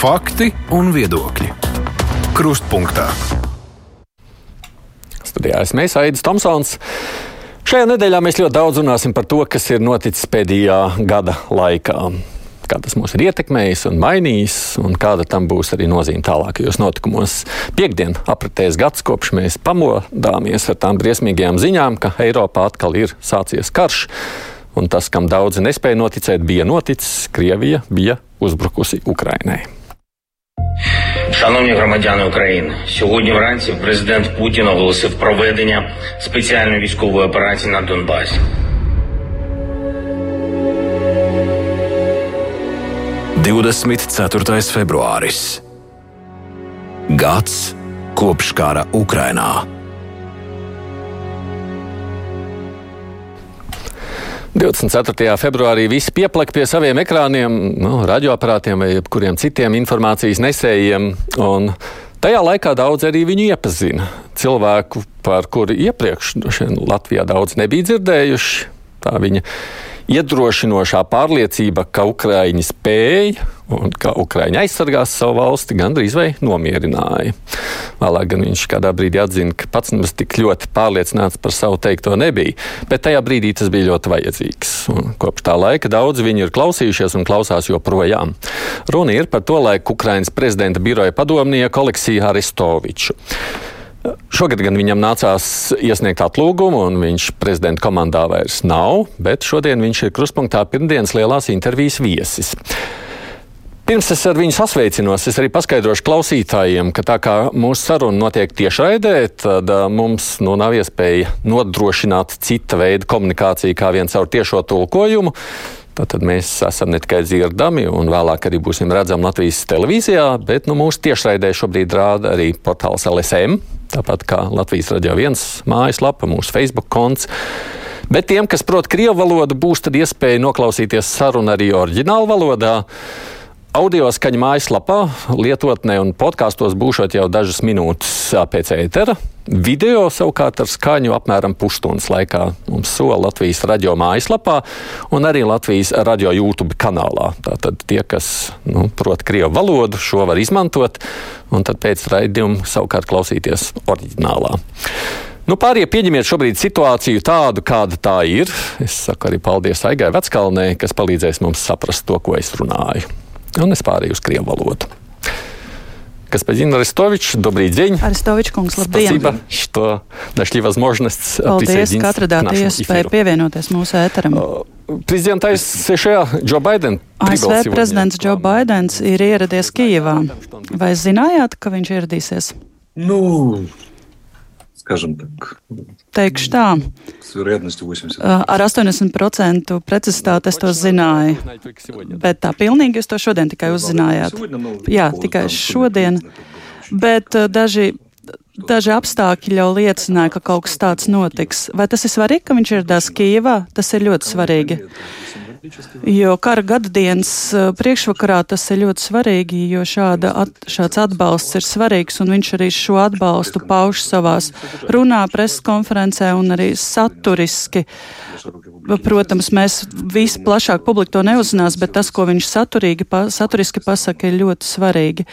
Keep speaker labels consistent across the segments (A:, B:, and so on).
A: Fakti un viedokļi. Krustpunktā.
B: Studijā es mēs, Aidis Tomsons. Šajā nedēļā mēs ļoti daudz runāsim par to, kas ir noticis pēdējā gada laikā kā tas mūs ir ietekmējis un mainījis, un kāda tam būs arī nozīme tālākajos notikumos. Piektdien apritēs gads, kopš mēs pamodāmies ar tām briesmīgajām ziņām, ka Eiropā atkal ir sācies karš. Un tas, kam daudzi nespēja noticēt, bija noticis. Krievija bija uzbrukusi Ukrainai.
C: Шановні громадяни України, сьогодні вранці президент Путін оголосив проведення спеціальної військової операції на Донбасі.
A: 24. februāris. Gads kopš kara Ukrainā.
B: 24. februārī visi pieplaka pie saviem ekrāniem, nu, radioaparātiem vai kuriem citiem informācijas nesējiem. Tajā laikā daudz arī viņu iepazina. Cilvēku, par kuru iepriekš Latvijā daudz nebija dzirdējuši. Tā viņa iedrošinošā pārliecība, ka Ukraiņi spēja un ka Ukraiņi aizsargās savu valsti, gandrīz vai nomierināja. Vēlāk gan viņš kādā brīdī atzina, ka pats nemaz tik ļoti pārliecināts par savu teikto nebija, bet tajā brīdī tas bija ļoti vajadzīgs. Un kopš tā laika daudzi viņu ir klausījušies un klausās joprojām. Runa ir par to laiku Ukraiņas prezidenta biroja padomnieku Aleksiju Aristoviču. Šogad gan viņam nācās iesniegt atlūgumu, un viņš prezidenta komandā vairs nav, bet šodien viņš ir krustpunktā pirmdienas lielās intervijas viesis. Pirms es ar viņu sasveicinos, es arī paskaidrošu klausītājiem, ka tā kā mūsu saruna notiek tiešraidē, tad mums nu, nav iespēja nodrošināt cita veida komunikāciju kā vien caur tiešo tulkojumu. Tātad mēs esam ne tikai dzirdami, un vēlāk arī būsim redzami Latvijas televīzijā, bet nu, mūsu tiešraidē šobrīd rāda arī portāls LSM, tāpat kā Latvijas radio viens mājaslapa, mūsu Facebook konts. Bet tiem, kas prot krievu valodu, būs tad iespēja noklausīties sarunu arī oriģinālu valodā. Audio skaņa mājaslapā, lietotnē un podkāstos būšot jau dažas minūtes pēc ētera. Video savukārt ar skaņu apmēram pusstundas laikā mums sola Latvijas radio mājaslapā un arī Latvijas radio YouTube kanālā. Tātad tie, kas nu, prot krievu valodu, šo var izmantot un tad pēc raidījuma savukārt klausīties oriģinālā. Nu, pārējie pieņemiet šobrīd situāciju tādu, kāda tā ir. Es saku arī paldies Aigai Veckalnē, kas palīdzēs mums saprast to, ko es runāju un es pārēju uz krievu valodu. Господин Арестович, добрый день.
D: Арестович, kungs, labdien.
A: Спасибо, что нашли возможность
D: Paldies, ka atradāt iespēju pievienoties mūsu ēteram.
A: Prezidents ASV Joe Biden.
D: ASV prezidents Joe Bidens ir ieradies Kijevā. Vai zinājāt, ka viņš ieradīsies?
E: Nu, скажем так.
D: Teikšu tā. Ar 80% precizitāti es to zināju, bet tā pilnīgi jūs to šodien tikai uzzinājāt. Jā, tikai šodien, bet daži. Daži apstākļi jau liecināja, ka kaut kas tāds notiks. Vai tas ir svarīgi, ka viņš ieradās Kijevā? Tas ir ļoti svarīgi. Jo kara gadadienas priekšvakarā tas ir ļoti svarīgi, jo šāda, at, šāds atbalsts ir svarīgs, un viņš arī šo atbalstu pauž savās runā, preses konferencē un arī saturiski. Protams, mēs visi plašāk publika to neuzzinās, bet tas, ko viņš saturīgi, pa, saturiski pasaka, ir ļoti svarīgi.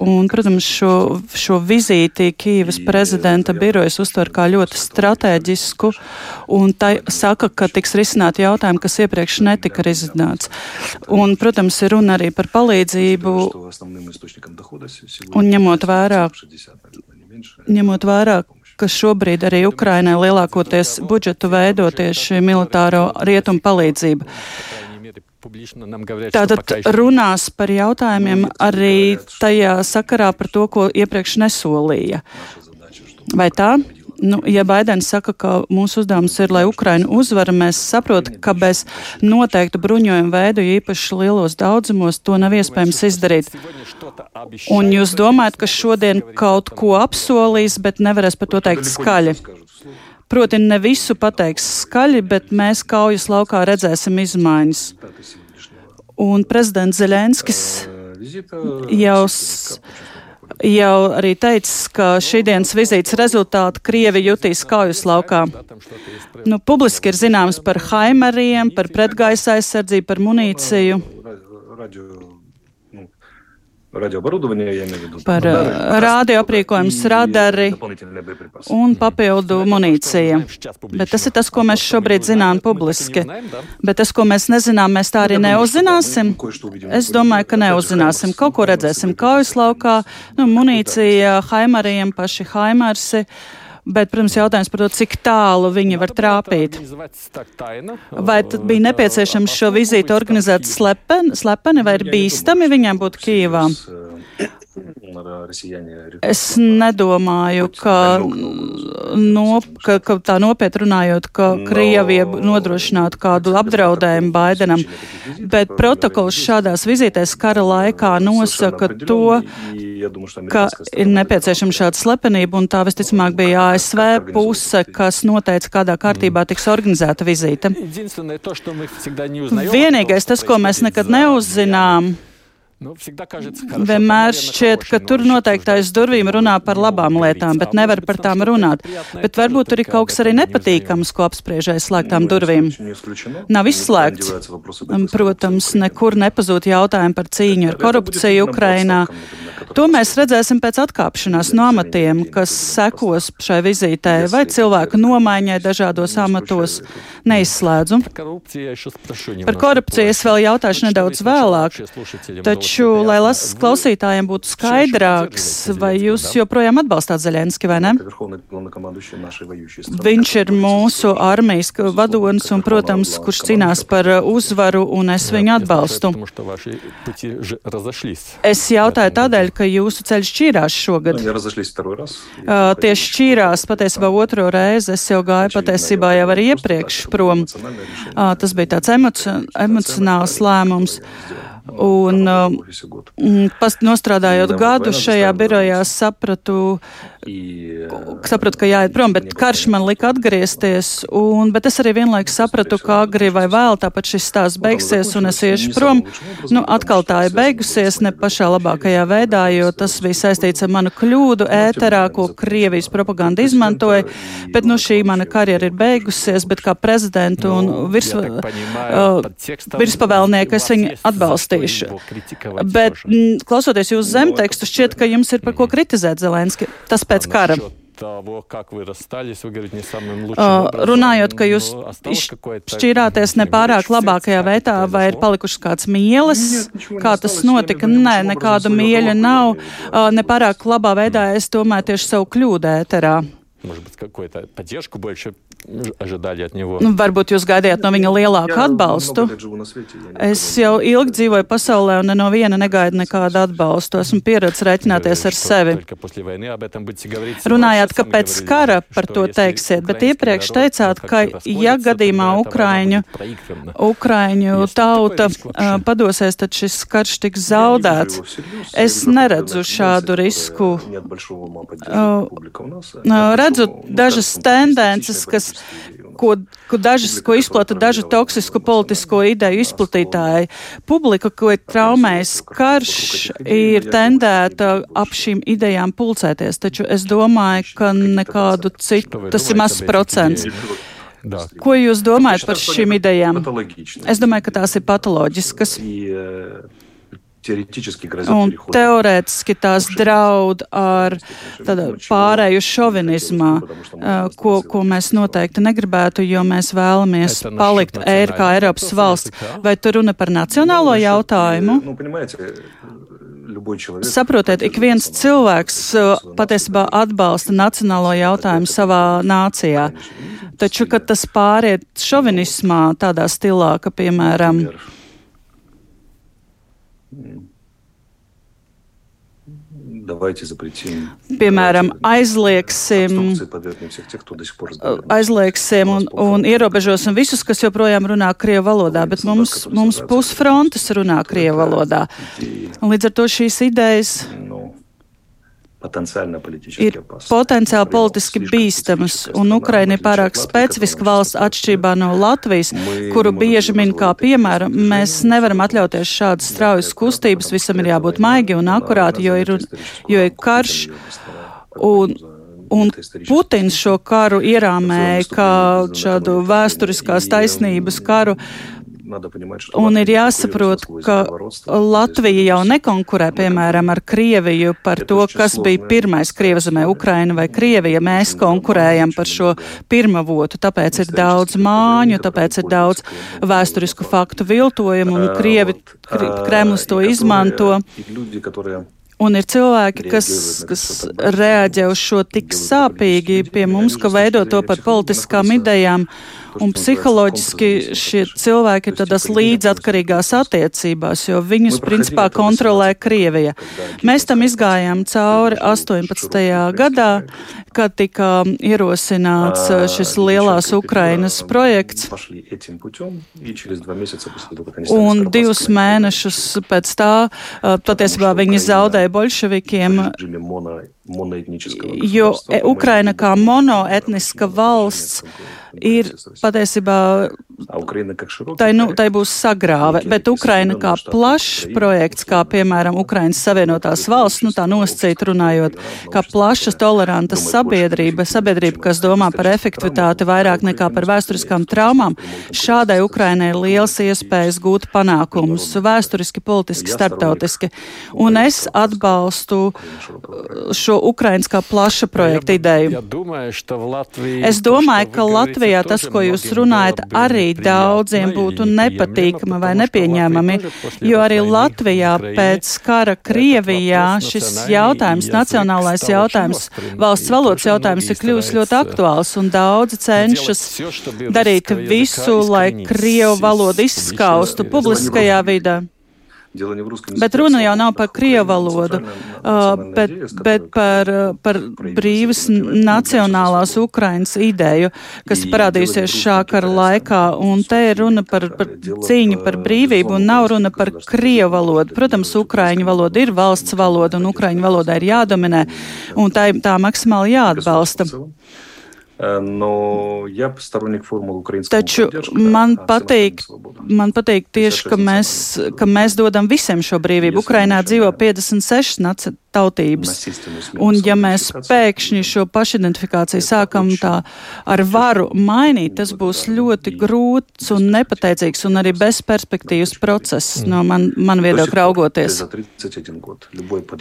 D: Un, protams, šo, šo vizīti Kīvas prezidenta birojas uztver kā ļoti strateģisku, un tai saka, ka tiks risināt jautājumi, kas iepriekš netika risināts. Un, protams, ir runa arī par palīdzību, un ņemot vērā, ņemot vērā ka šobrīd arī Ukrainai lielākoties budžetu veido tieši militāro rietumu palīdzību. Tātad runās par jautājumiem arī tajā sakarā par to, ko iepriekš nesolīja. Vai tā? Nu, ja Baidens saka, ka mūsu uzdevums ir, lai Ukraina uzvara, mēs saprotam, ka bez noteiktu bruņojumu veidu, īpaši lielos daudzumos, to nav iespējams izdarīt. Un jūs domājat, ka šodien kaut ko apsolīs, bet nevarēs par to teikt skaļi? Proti, ne visu pateiks skaļi, bet mēs kaujas laukā redzēsim izmaiņas. Un prezidents Zelenskis jau jau arī teicis, ka šīdienas vizītes rezultātu Krievi jutīs kaujas laukā. Nu, publiski ir zināms par haimeriem, par pretgaisa aizsardzību, par munīciju. Par radioaprīkojums, radari un papildu munīcija. Bet tas ir tas, ko mēs šobrīd zinām publiski. Bet tas, ko mēs nezinām, mēs tā arī neuzzināsim. Es domāju, ka neuzzināsim. Kaut ko redzēsim kaujas laukā, nu, munīcija, haimariem, paši haimarsi. Bet, protams, jautājums par to, cik tālu viņi var trāpīt. Vai tad bija nepieciešams šo vizīti organizēt slepeni, slepeni vai ir bīstami viņiem būt Kīvā? Es nedomāju, ka, no, ka, ka tā nopietni runājot, ka Krievija nodrošinātu kādu apdraudējumu Baidenam, bet protokols šādās vizītēs kara laikā nosaka to, ka ir nepieciešama šāda slepenība, un tā visticamāk bija ASV puse, kas noteica, kādā kārtībā tiks organizēta vizīte. Vienīgais tas, ko mēs nekad neuzzinām, Nu, Vienmēr šķiet, ka tur noteiktais durvīm runā par labām lietām, bet nevar par tām runāt. Bet varbūt tur ir kaut kas arī nepatīkams, ko apspriež aiz slēgtām durvīm. Nav izslēgts. Protams, nekur nepazūd jautājumi par cīņu ar korupciju Ukrainā. To mēs redzēsim pēc atkāpšanās no amatiem, kas sekos šai vizītē, vai cilvēku nomaiņai dažādos amatos. Neizslēdzu. Par korupciju es vēl jautāšu nedaudz vēlāk. Taču Taču, lai las klausītājiem būtu skaidrāks, vai jūs joprojām atbalstāt Zeļenski vai ne? Viņš ir mūsu armijas vadonis un, protams, kurš cīnās par uzvaru, un es viņu atbalstu. Es jautāju tādēļ, ka jūsu ceļš šķīrās šogad. Uh, tieši šķīrās patiesībā otro reizi. Es jau gāju patiesībā jau arī iepriekš prom. Uh, tas bija tāds emoci emocionāls lēmums. Un, um, nostrādājot gadu šajā birojā, sapratu, sapratu, ka jāiet prom, bet karš man lika atgriezties. Un, bet es arī vienlaikus sapratu, ka agri vai vēl tāpat šis stāsts beigsies un es iešu prom. Nu, atkal tā ir beigusies ne pašā labākajā veidā, jo tas bija saistīts ar manu kļūdu ēterā, ko Krievijas propaganda izmantoja. Bet nu, šī mana karjera ir beigusies, bet kā prezidentu un virs, uh, virspavēlnieku es viņu atbalstīšu. Bet, klausoties jūsu zemtekstu, šķiet, ka jums ir par ko kritizēt Zelenski. Tas pēc kara. Того, как вы расстались, вы говорите, не самым лучшим uh, образом. Runājot, ka jūs šķirāties nepārāk labākajā veidā, vai ir palikušas kāds mīlis, kā tas notika? Nē, nekāda mīļa nav. Uh, nepārāk labā veidā es domāju tieši savu kļūdu ēterā. Может быть, какую-то поддержку больше ожидали от него. Nu, varbūt jūs gaidījāt no viņa lielāku atbalstu. Es jau ilgi dzīvoju pasaulē un no viena negaidu nekādu atbalstu. Esmu pieredzējis rēķināties ar sevi. Runājāt, ka pēc kara par to teiksiet, bet iepriekš teicāt, ka ja gadījumā Ukraiņu, Ukraiņu tauta uh, padosies, tad šis karš tiks zaudēts. Es neredzu šādu risku. Uh, redzu dažas tendences, kas ko, ko, dažas, ko izplata dažu toksisku politisko ideju izplatītāji. Publika, ko ir traumējis karš, ir tendēta ap šīm idejām pulcēties, taču es domāju, ka nekādu citu, tas ir mazs procents. Ko jūs domājat par šīm idejām? Es domāju, ka tās ir patoloģiskas. Un teorētiski tās draud ar pārēju šovinismā, ko, ko mēs noteikti negribētu, jo mēs vēlamies palikt Eir, kā Eiropas valsts. Vai tu runa par nacionālo jautājumu? Saprotiet, ik viens cilvēks patiesībā atbalsta nacionālo jautājumu savā nācijā. Taču, kad tas pāriet šovinismā, tādā stilā, ka, piemēram, Piemēram, aizliegsim, aizliegsim un, un ierobežosim visus, kas joprojām runā Krievu valodā, bet mums, mums pusfrontes runā Krievu valodā. Līdz ar to šīs idejas ir potenciāli politiski bīstamas, un Ukraina ir pārāk specifiska valsts atšķirībā no Latvijas, kuru bieži min kā piemēru. Mēs nevaram atļauties šādas straujas kustības, visam ir jābūt maigi un akurāti, jo ir, jo ir karš. Un, Un Putins šo karu ierāmēja kā šādu vēsturiskās taisnības karu, Un ir jāsaprot, ka Latvija jau nekonkurē, piemēram, ar Krieviju par to, kas bija pirmais Krievzemē, Ukraina vai Krievija. Mēs konkurējam par šo pirmavotu, tāpēc ir daudz māņu, tāpēc ir daudz vēsturisku faktu viltojumu, un Krievi, Kremlis to izmanto. Un ir cilvēki, kas, kas reaģē uz šo tik sāpīgi pie mums, ka veido to par politiskām idejām. Un psiholoģiski šie cilvēki ir tādās līdzatkarīgās attiecībās, jo viņus principā kontrolē Krievija. Mēs tam izgājām cauri 18. gadā, kad tika ierosināts šis lielās Ukrainas projekts. Un divus mēnešus pēc tā patiesībā viņi zaudēja bolševikiem Jo e, Ukraina kā monoetniska valsts ir patiesībā tai, nu, tai būs sagrāve, bet Ukraina kā plašs projekts, kā piemēram Ukrainas Savienotās valsts, nu tā nosacīt runājot, kā plaša toleranta sabiedrība, sabiedrība, kas domā par efektivitāti vairāk nekā par vēsturiskām traumām, šādai Ukrainai ir liels iespējas gūt panākumus vēsturiski, politiski, starptautiski. Un es atbalstu šo šo Ukrainas kā plaša projekta ideju. Es domāju, ka Latvijā tas, ko jūs runājat, arī daudziem būtu nepatīkami vai nepieņēmami, jo arī Latvijā pēc kara Krievijā šis jautājums, nacionālais jautājums, valsts valodas jautājums ir kļuvis ļoti aktuāls un daudzi cenšas darīt visu, lai Krievu valodu izskaustu publiskajā vidē. Bet runa jau nav par krievu valodu, bet, bet par, par brīvas nacionālās Ukrainas ideju, kas parādījusies šā kara laikā. Un te ir runa par, par cīņu par brīvību un nav runa par krievu valodu. Protams, ukraiņu valoda ir valsts valoda un ukraiņu valoda ir jādominē un tā, tā maksimāli jāatbalsta.
E: Но я сторонник формулы
D: украинского Taču man patīk, man patīk tieši, ka mēs, ka mēs dodam visiem šo brīvību. Ukrainā dzīvo 56 tautības. Un ja mēs pēkšņi šo pašidentifikāciju sākam tā ar varu mainīt, tas būs ļoti grūts un nepateicīgs un arī bezperspektīvas process no man, man viedokļa raugoties.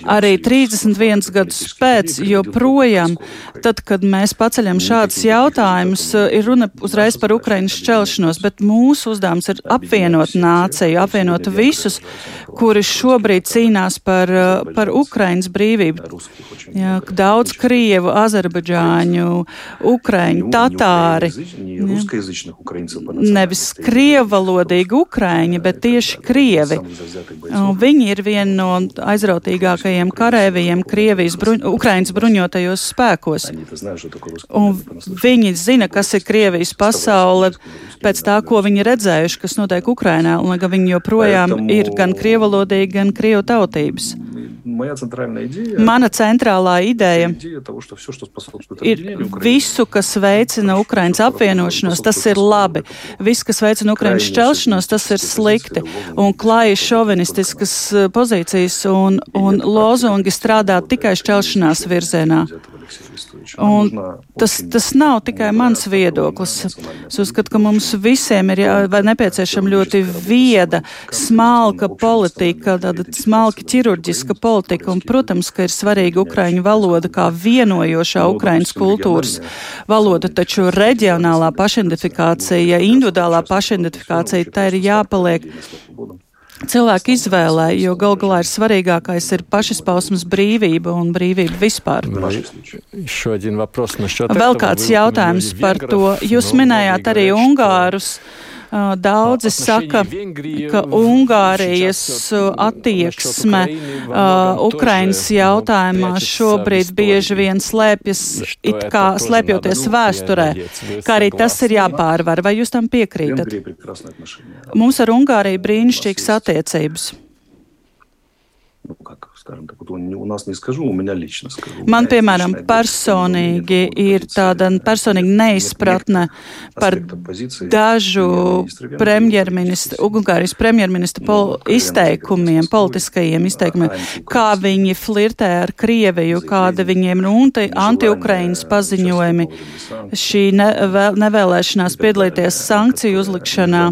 D: Arī 31 gadus pēc, joprojām, tad, kad mēs paceļam šādus jautājumus, ir runa uzreiz par Ukrainas šķelšanos, bet mūsu uzdevums ir apvienot nāciju, apvienot visus, kuri šobrīd cīnās par, par Ukrainas Ukrainas brīvību. Jā, daudz krievu, azerbaidžāņu, ukraiņu, tatāri. Nevis krievalodīgi ukraiņi, bet tieši krievi. Viņi ir viena no aizrautīgākajiem karēvijiem Krievijas, bruņ, Ukrainas bruņotajos spēkos. Un viņi zina, kas ir Krievijas pasaule pēc tā, ko viņi redzējuši, kas notiek Ukrainā, un ka viņi joprojām ir gan krievalodīgi, gan krievu tautības. Mana centrālā ideja ir visu, kas veicina Ukraiņas apvienošanos, tas ir labi. Viss, kas veicina Ukraiņas šķelšanos, tas ir slikti. Un klāji šovinistiskas pozīcijas un, un lozungi strādā tikai šķelšanās virzienā. Un tas, tas nav tikai mans viedoklis. Es uzskatu, ka mums visiem ir jā, nepieciešama ļoti vieda, smalka politika, tāda smalka ķirurģiska politika. Un, protams, ka ir svarīga ukraiņu valoda kā vienojošā ukraiņas kultūras valoda, taču reģionālā pašidentifikācija, individuālā pašidentifikācija, tā ir jāpaliek cilvēku izvēlē, jo gal galā ir svarīgākais ir pašizpausmas brīvība un brīvība vispār. Vēl kāds jautājums par to. Jūs minējāt arī Ungārus. Daudzi saka, ka Ungārijas attieksme Ukrainas jautājumā šobrīd bieži vien slēpjas, it kā slēpjoties vēsturē, kā arī tas ir jāpārvar. Vai jūs tam piekrītat? Mums ar Ungāriju brīnišķīgas attiecības
E: скажем так. Вот у нас не скажу, у меня лично скажу.
D: Man, piemēram, personīgi ir tāda personīga neizpratne par dažu premjerministru, Ungārijas premjerministru pol izteikumiem, politiskajiem izteikumiem, kā viņi flirtē ar Krieviju, kāda viņiem ir anti-Ukrainas paziņojumi, šī ne, nevēlēšanās piedalīties sankciju uzlikšanā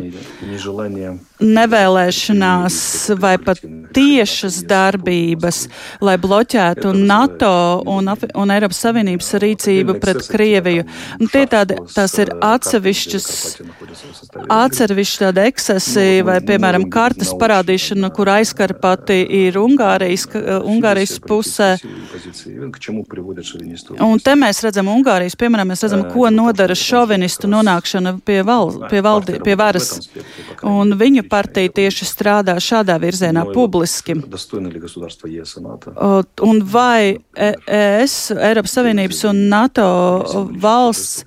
D: nevēlēšanās vai pat tiešas darbības, lai bloķētu NATO un, un Eiropas Savienības rīcību pret Krieviju. Un tie tādi, tās ir atsevišķas, atsevišķi tādi ekscesi vai, piemēram, kartas parādīšana, kur aizkarpati ir Ungārijas, Ungārijas pusē. Un te mēs redzam Ungārijas, piemēram, mēs redzam, ko nodara šovinistu nonākšana pie, val, pie, valdi, pie varas. Un viņu partija tieši strādā šādā virzienā publiski. Un vai ES, Eiropas Savienības un NATO valsts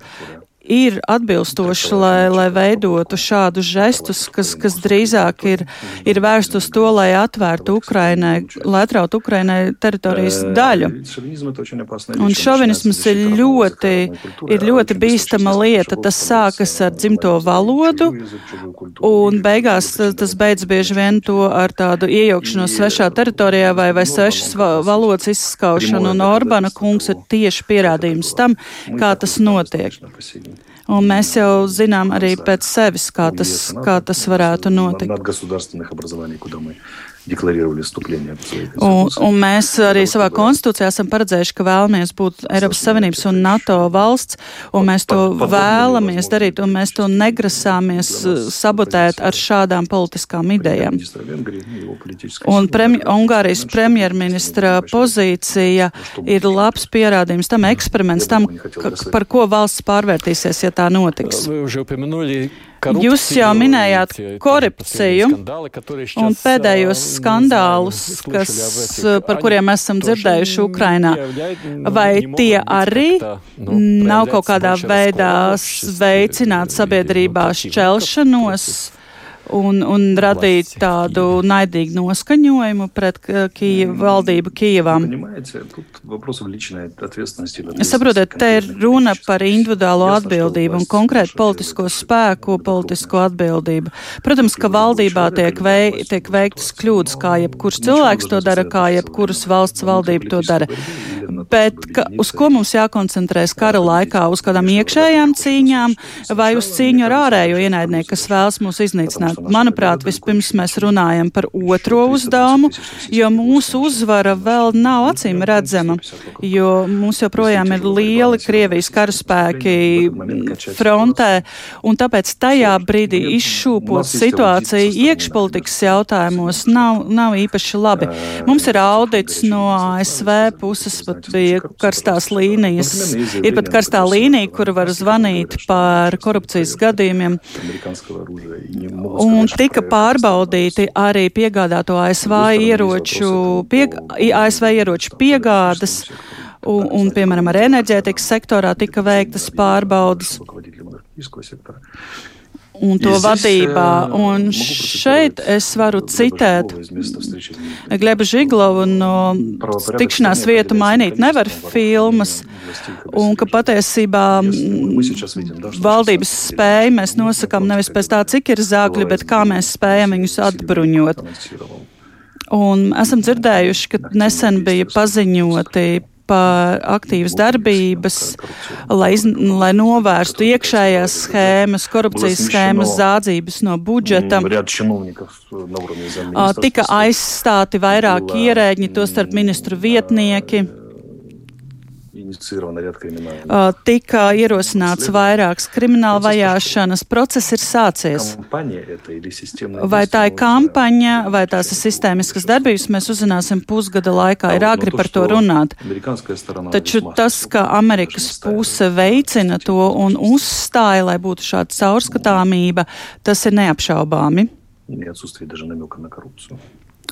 D: ir atbilstoši, lai, lai veidotu šādus žestus, kas, kas drīzāk ir, ir vērst uz to, lai atvērtu Ukrainai, lai atrautu Ukrainai teritorijas daļu. Un šovinisms ir ļoti, ir ļoti bīstama lieta. Tas sākas ar dzimto valodu, un beigās tas beidz bieži vien to ar tādu iejaukšanos svešā teritorijā vai, vai svešas valodas izskaušanu, un Orbana kungs ir tieši pierādījums tam, kā tas notiek. Un mēs jau zinām arī pēc sevis, kā tas, kā tas varētu notikt deklarировали вступление в свои un, un mēs arī savā konstitūcijā esam paredzējuši, ka vēlamies būt Eiropas Savienības un NATO valsts, un mēs to vēlamies darīt, un mēs to negrasāmies sabotēt ar šādām politiskām idejām. Un premj Ungārijas premjerministra pozīcija ir labs pierādījums tam eksperiments, tam, par ko valsts pārvērtīsies, ja tā notiks. Jūs jau minējāt korupciju un pēdējos skandālus, kas, par kuriem esam dzirdējuši Ukrainā. Vai tie arī nav kaut kādā veidā veicināt sabiedrībā šķelšanos? Un, un radīt tādu naidīgu noskaņojumu pret Kīvu valdību Kīvam. Saprotiet, te ir runa par individuālo atbildību un konkrētu politisko spēku, politisko atbildību. Protams, ka valdībā tiek, vei, tiek veiktas kļūdas, kā jebkurš cilvēks to dara, kā jebkuras valsts valdība to dara. Bet ka, uz ko mums jākoncentrēs kara laikā? Uz kādām iekšējām cīņām vai uz cīņu ar ārējo ienaidnieku, kas vēlas mūs iznīcināt? Manuprāt, vispirms mēs runājam par otro uzdevumu, jo mūsu uzvara vēl nav acīm redzama, jo mums joprojām ir lieli Krievijas karaspēki frontē, un tāpēc tajā brīdī izšūpot situāciju iekšpolitikas jautājumos nav, nav īpaši labi. Mums ir audits no ASV puses, pat bija karstās līnijas, ir pat karstā līnija, kur var zvanīt par korupcijas gadījumiem. Un tika pārbaudīti arī piegādāto ASV ieroču, pieg, ASV ieroču piegādes. Un, un, piemēram, ar enerģētikas sektorā tika veiktas pārbaudas un to vadībā. Un šeit es varu citēt Gleba Žiglovu no tikšanās vietu mainīt nevar filmas, un ka patiesībā valdības spēju mēs nosakām nevis pēc tā, cik ir zākļi, bet kā mēs spējam viņus atbruņot. Un esam dzirdējuši, ka nesen bija paziņoti par aktīvas darbības, lai, iz, lai novērstu iekšējās schēmas, korupcijas schēmas, zādzības no budžeta. Tika aizstāti vairāki ierēģi, tostarp ministru vietnieki inicierēta rada krimināla. Uh, tika ierosināts vairāks krimināla vajāšanas process ir sācies. Vai tā ir kampaņa, vai tās ir sistēmiskas darbības, mēs uzzināsim pusgada laikā. Ir agri par to runāt. Taču tas, ka Amerikas puse veicina to un uzstāja, lai būtu šāda caurskatāmība, tas ir neapšaubāmi. Neatsustīja daži nemilka na korupciju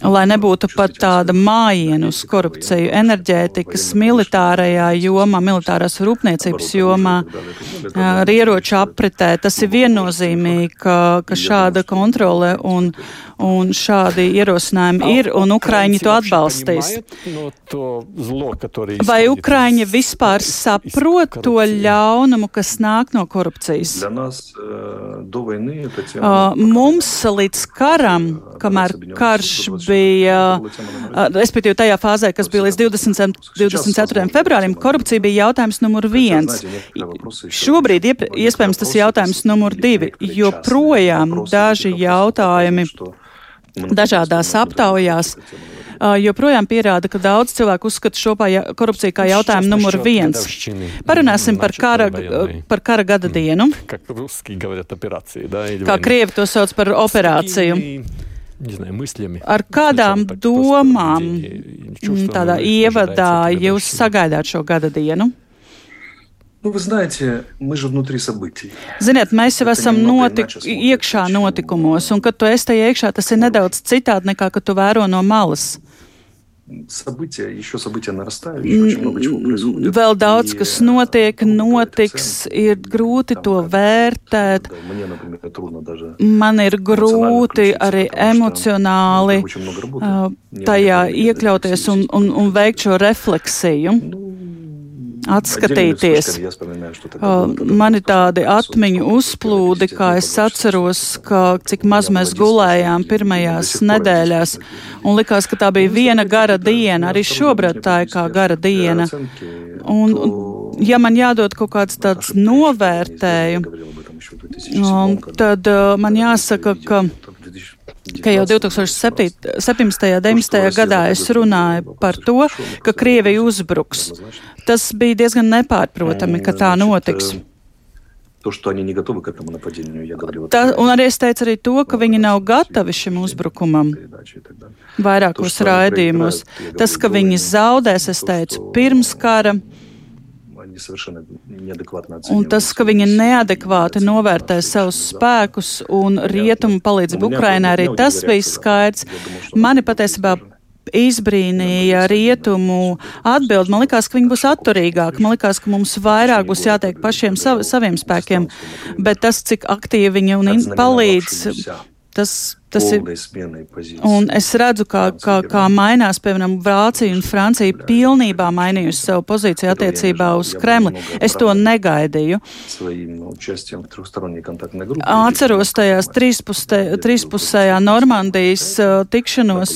D: lai nebūtu pat tāda mājiena uz korupciju enerģētikas, militārajā jomā, militārās rūpniecības jomā, ar ieroču apritē. Tas ir viennozīmīgi, ka, ka šāda kontrole un, un šādi ierosinājumi ir, un Ukraiņi to atbalstīs. Vai Ukraiņi vispār saprot to ļaunumu, kas nāk no korupcijas? Mums līdz karam, kamēr karš bija, respektīvi tajā fāzē, kas bija līdz 20, 24. februārim, korupcija bija jautājums numur viens. Šobrīd iespējams tas ir jautājums numur divi, jo projām daži jautājumi dažādās aptaujās. Joprojām pierāda, ka daudz cilvēku uzskata šo korupciju kā jautājumu numur viens. Parunāsim par kara, par kara gada dienu. Kā krievi to sauc par operāciju Ar kādām domām tādā ievadā jūs sagaidāt šo gada dienu?
E: Nu, вы знаете, мы же внутри событий.
D: Ziniet, mēs jau esam notik iekšā notikumos, un kad tu esi tajā iekšā, tas ir nedaudz citādi nekā, kad tu vēro no malas.
E: События, еще события нарастают, еще очень много чего происходит.
D: Vēl daudz, kas notiek, notiks, ir grūti to vērtēt. Man ir grūti arī emocionāli tajā iekļauties un, un, un veikt šo refleksiju atskatīties. Man ir tādi atmiņu uzplūdi, kā es atceros, ka cik maz mēs gulējām pirmajās nedēļās, un likās, ka tā bija viena gara diena. Arī šobrīd tā ir kā gara diena. Un, ja man jādod kaut kāds tāds novērtējums, tad man jāsaka, ka ka jau 2017. un 2019. gadā es runāju par to, ka Krievija uzbruks. Tas bija diezgan nepārprotami, ka tā notiks.
E: То, что они не готовы к этому нападению, я говорил.
D: Tā, un arī es teicu arī to, ka viņi nav gatavi šim uzbrukumam. Vairākos raidījumos. Tas, ka viņi zaudēs, es teicu, pirms kara. Un tas, ka viņi neadekvāti novērtē savus spēkus un rietumu palīdzību Ukrainai, arī tas bija skaidrs. Mani patiesībā izbrīnīja rietumu atbildi. Man liekas, ka viņi būs atturīgāki. Man liekas, ka mums vairāk būs jātiek pašiem sav, saviem spēkiem. Bet tas, cik aktīvi viņi palīdz, tas Tas ir. Un es redzu, kā, kā, kā mainās, piemēram, Vācija un Francija pilnībā mainījusi savu pozīciju attiecībā uz Kremli. Es to negaidīju. Atceros tajās trīspusē, trīspusējā Normandijas tikšanos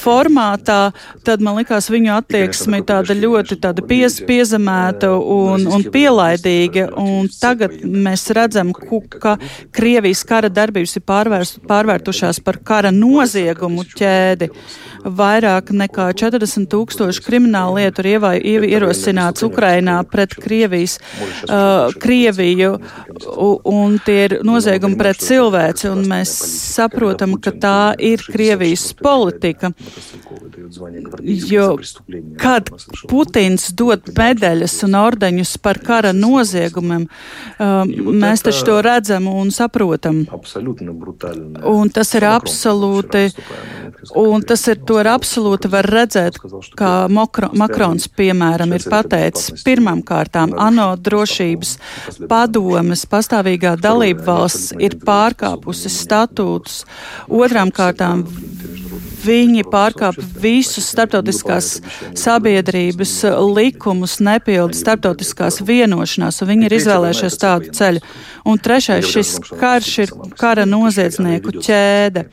D: formātā, tad man likās viņu attieksmi tāda ļoti tāda piez, piezemēta un, un pielaidīga. Un tagad mēs redzam, ka Krievijas kara darbības ir pārvērst, pārvērst pārvērtušās par kara noziegumu ķēdi. Vairāk nekā 40 tūkstoši kriminālu lietu ir ierosināts Ukrainā pret Krievijas, uh, Krieviju, un tie ir noziegumi pret cilvēci, un mēs saprotam, ka tā ir Krievijas politika. Jo kad Putins dod medaļas un ordeņus par kara noziegumiem, uh, mēs taču to redzam un saprotam. Un tas ir absolūti, un tas ir, to ir absolūti var redzēt, kā Mokro, Makrons, piemēram, ir pateicis pirmām kārtām ANO drošības padomes pastāvīgā dalība valsts ir pārkāpusi statūtus, otrām kārtām viņi pārkāp visus starptautiskās sabiedrības likumus, nepilda starptautiskās vienošanās, un viņi ir izvēlējušies tādu ceļu. Un trešais, šis karš ir kara noziedznieku ķēde.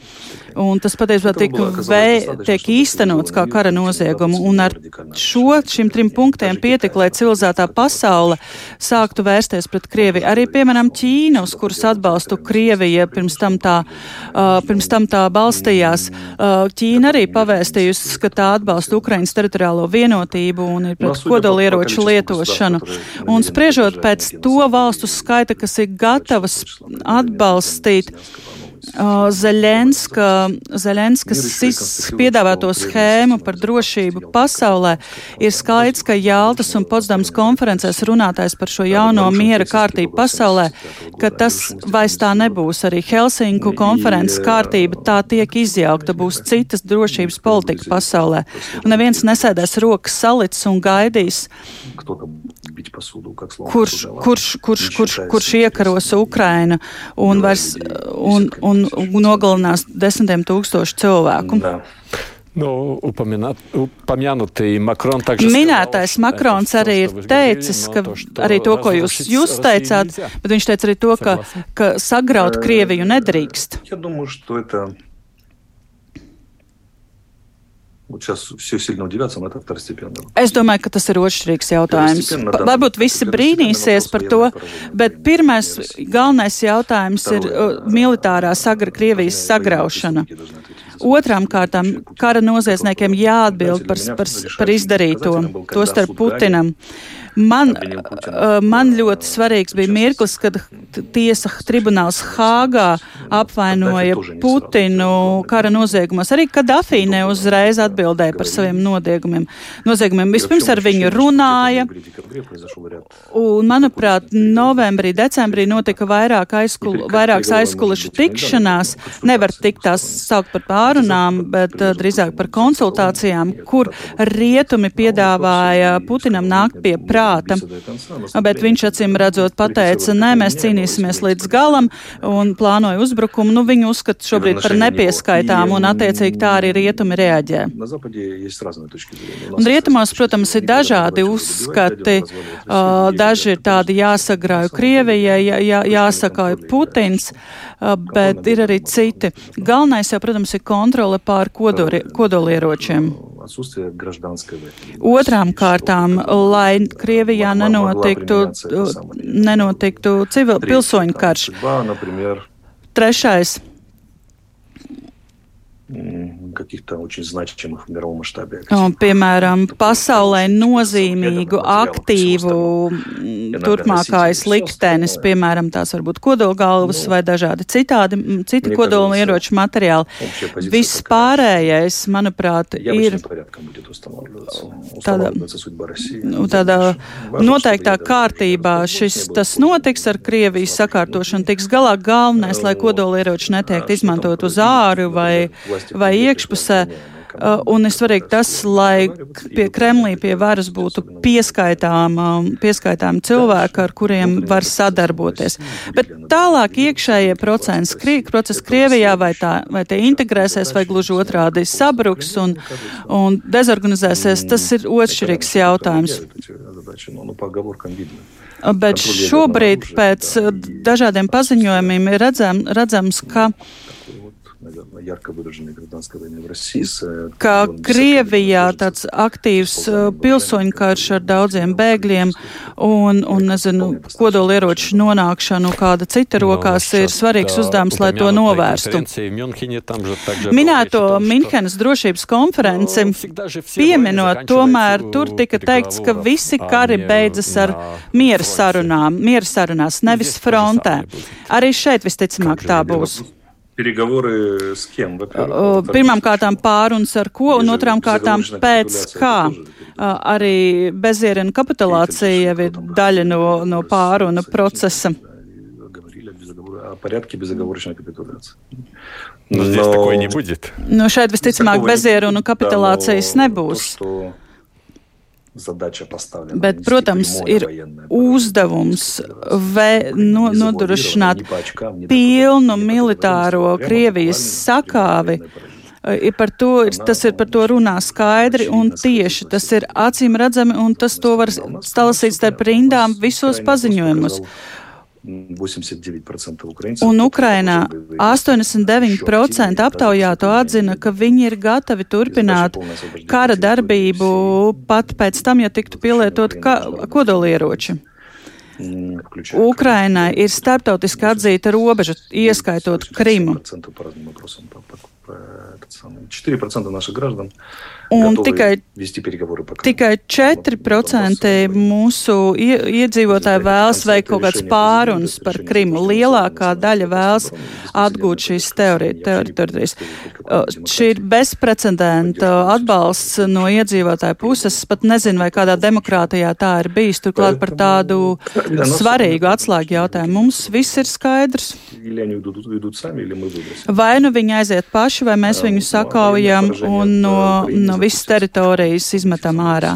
D: Un tas patiesībā tiek, vē, tiek īstenots kā kara noziegumu. Un ar šo šim trim punktiem pietika, lai civilizētā pasaule sāktu vērsties pret Krieviju. Arī, piemēram, Ķīna, uz kuras atbalstu Krievija pirms tam tā, uh, pirms tam tā balstījās. Uh, Ķīna arī pavēstījusi, ka tā atbalsta Ukraiņas teritoriālo vienotību un ir pret kodolieroču lietošanu. Un spriežot pēc to valstu skaita, kas ir gatavas atbalstīt Zeļenska, Zeļenskas piedāvāto schēmu par drošību pasaulē, ir skaidrs, ka Jāltas un Potsdams konferencēs runātājs par šo jauno miera kārtību pasaulē, ka tas vairs tā nebūs. Arī Helsinku konferences kārtība tā tiek izjaukta, būs citas drošības politika pasaulē. Un neviens nesēdēs rokas salicis un gaidīs, kurš, kurš, kurš, kurš, kurš iekaros Ukrainu un, vairs, un, un, un nogalinās desmitiem tūkstošu cilvēku.
B: Nu, Makron,
D: Minētais Makrons arī ir teicis, ka arī to, ko jūs, jūs teicāt, bet viņš teica arī to, ka, ka sagraut Krieviju nedrīkst. Es domāju, ka tas ir otršķirīgs jautājums. Pa, varbūt visi brīnīsies par to, bet pirmais galvenais jautājums ir uh, militārā sagra, Krievijas sagraušana. Otrām kārtām kara noziedzniekiem jāatbild par, par, par izdarīto, to starp Putinam. Man, man ļoti svarīgs bija mirklis, kad tiesa tribunāls Hāgā apvainoja Putinu kara noziegumos. Arī Kadafī neuzreiz atbildēja par saviem noziegumiem. noziegumiem. Vispirms ar viņu runāja, un, manuprāt, novembrī, decembrī notika vairāk aizkul, vairākas aizkulišu tikšanās. Nevar tikt tās saukt par pārunām, bet uh, drīzāk par konsultācijām, kur rietumi piedāvāja Putinam nākt pie prāta prāta. Bet viņš acīm redzot pateica, nē, mēs cīnīsimies līdz galam un plānoja uzbrukumu. Nu, viņu uzskata šobrīd par nepieskaitām un attiecīgi tā arī rietumi reaģē. Un rietumos, protams, ir dažādi uzskati. Daži ir tādi jāsagrauj Krievijai, jā, jā, jāsakauj Putins, bet ir arī citi. Galvenais jau, protams, ir kontrole pār kodolieročiem. Otrām kārtām, lai Krievijā nenotiktu, nenotiktu civil pilsoņu karš. Trešais каких-то очень значимых в мировом масштабе. Un, piemēram, pasaulē nozīmīgu, aktīvu turpmākais liktenis, piemēram, tās varbūt kodolgalvas vai dažādi citādi, citi kodoli ieroču materiāli. Viss pārējais, manuprāt, ir tādā, nu, tādā noteiktā kārtībā. Šis tas notiks ar Krievijas sakārtošanu, tiks galā galvenais, lai kodolieroči netiek izmantot uz āru vai, vai iekšpusē. Uh, un ir svarīgi tas, lai pie Kremlī pie varas būtu pieskaitām, um, pieskaitām cilvēki, ar kuriem var sadarboties. Bet tālāk iekšējie procesi, procesi Krievijā, vai, tā, vai tie integrēsies, vai gluži otrādi sabruks un, un dezorganizēsies, tas ir otršķirīgs jautājums. Bet šobrīd pēc dažādiem paziņojumiem ir redzam, redzams, ka Kā Krievijā tāds aktīvs uh, pilsoņu karš ar daudziem bēgļiem un, un nezinu, kodolieroču nonākšanu kāda cita rokās ir svarīgs uzdevums, lai to novērstu. Minēto Minhenes drošības konferenci pieminot, tomēr tur tika teikts, ka visi kari beidzas ar miera sarunām, miera sarunās, nevis frontē. Arī šeit visticamāk tā būs.
E: Переговоры с кем?
D: Pirmām kārtām pārunas ar ko, un otrām kārtām pēc kā. Arī bezierina kapitulācija jau ir daļa no, no pārunu procesa.
E: порядке безоговорочной капитуляции.
B: Но, Но здесь такой не будет.
D: Nu, šeit visticamāk bezierunu kapitulācijas nebūs. То, что Bet, protams, ir uzdevums ve, no, nodrošināt pilnu militāro Krievijas sakāvi. Par to, tas ir par to runā skaidri un tieši. Tas ir acīm redzami, un tas to var stalasīt starp rindām visos paziņojumus. 89% ukraiņu. Un Ukrainā 89% aptaujāto atzina, ka viņi ir gatavi turpināt kara darbību pat pēc tam, ja tiktu pielietot kodolieroči. Ukrainai ir starptautiski atzīta robeža, ieskaitot Krimu.
E: 4% наших граждан
D: Un tikai, tikai 4% mūsu iedzīvotāji vēlas veikt kaut kāds pārunas par Krimu. Lielākā daļa vēlas atgūt šīs teritorijas. Šī ir bezprecedenta atbalsts no iedzīvotāju puses. Es pat nezinu, vai kādā demokrātijā tā ir bijis. Turklāt par tādu svarīgu atslēgu jautājumu. Mums viss ir skaidrs. Vai nu viņi aiziet paši, vai mēs viņus sakaujam un no, no visas teritorijas izmetam ārā.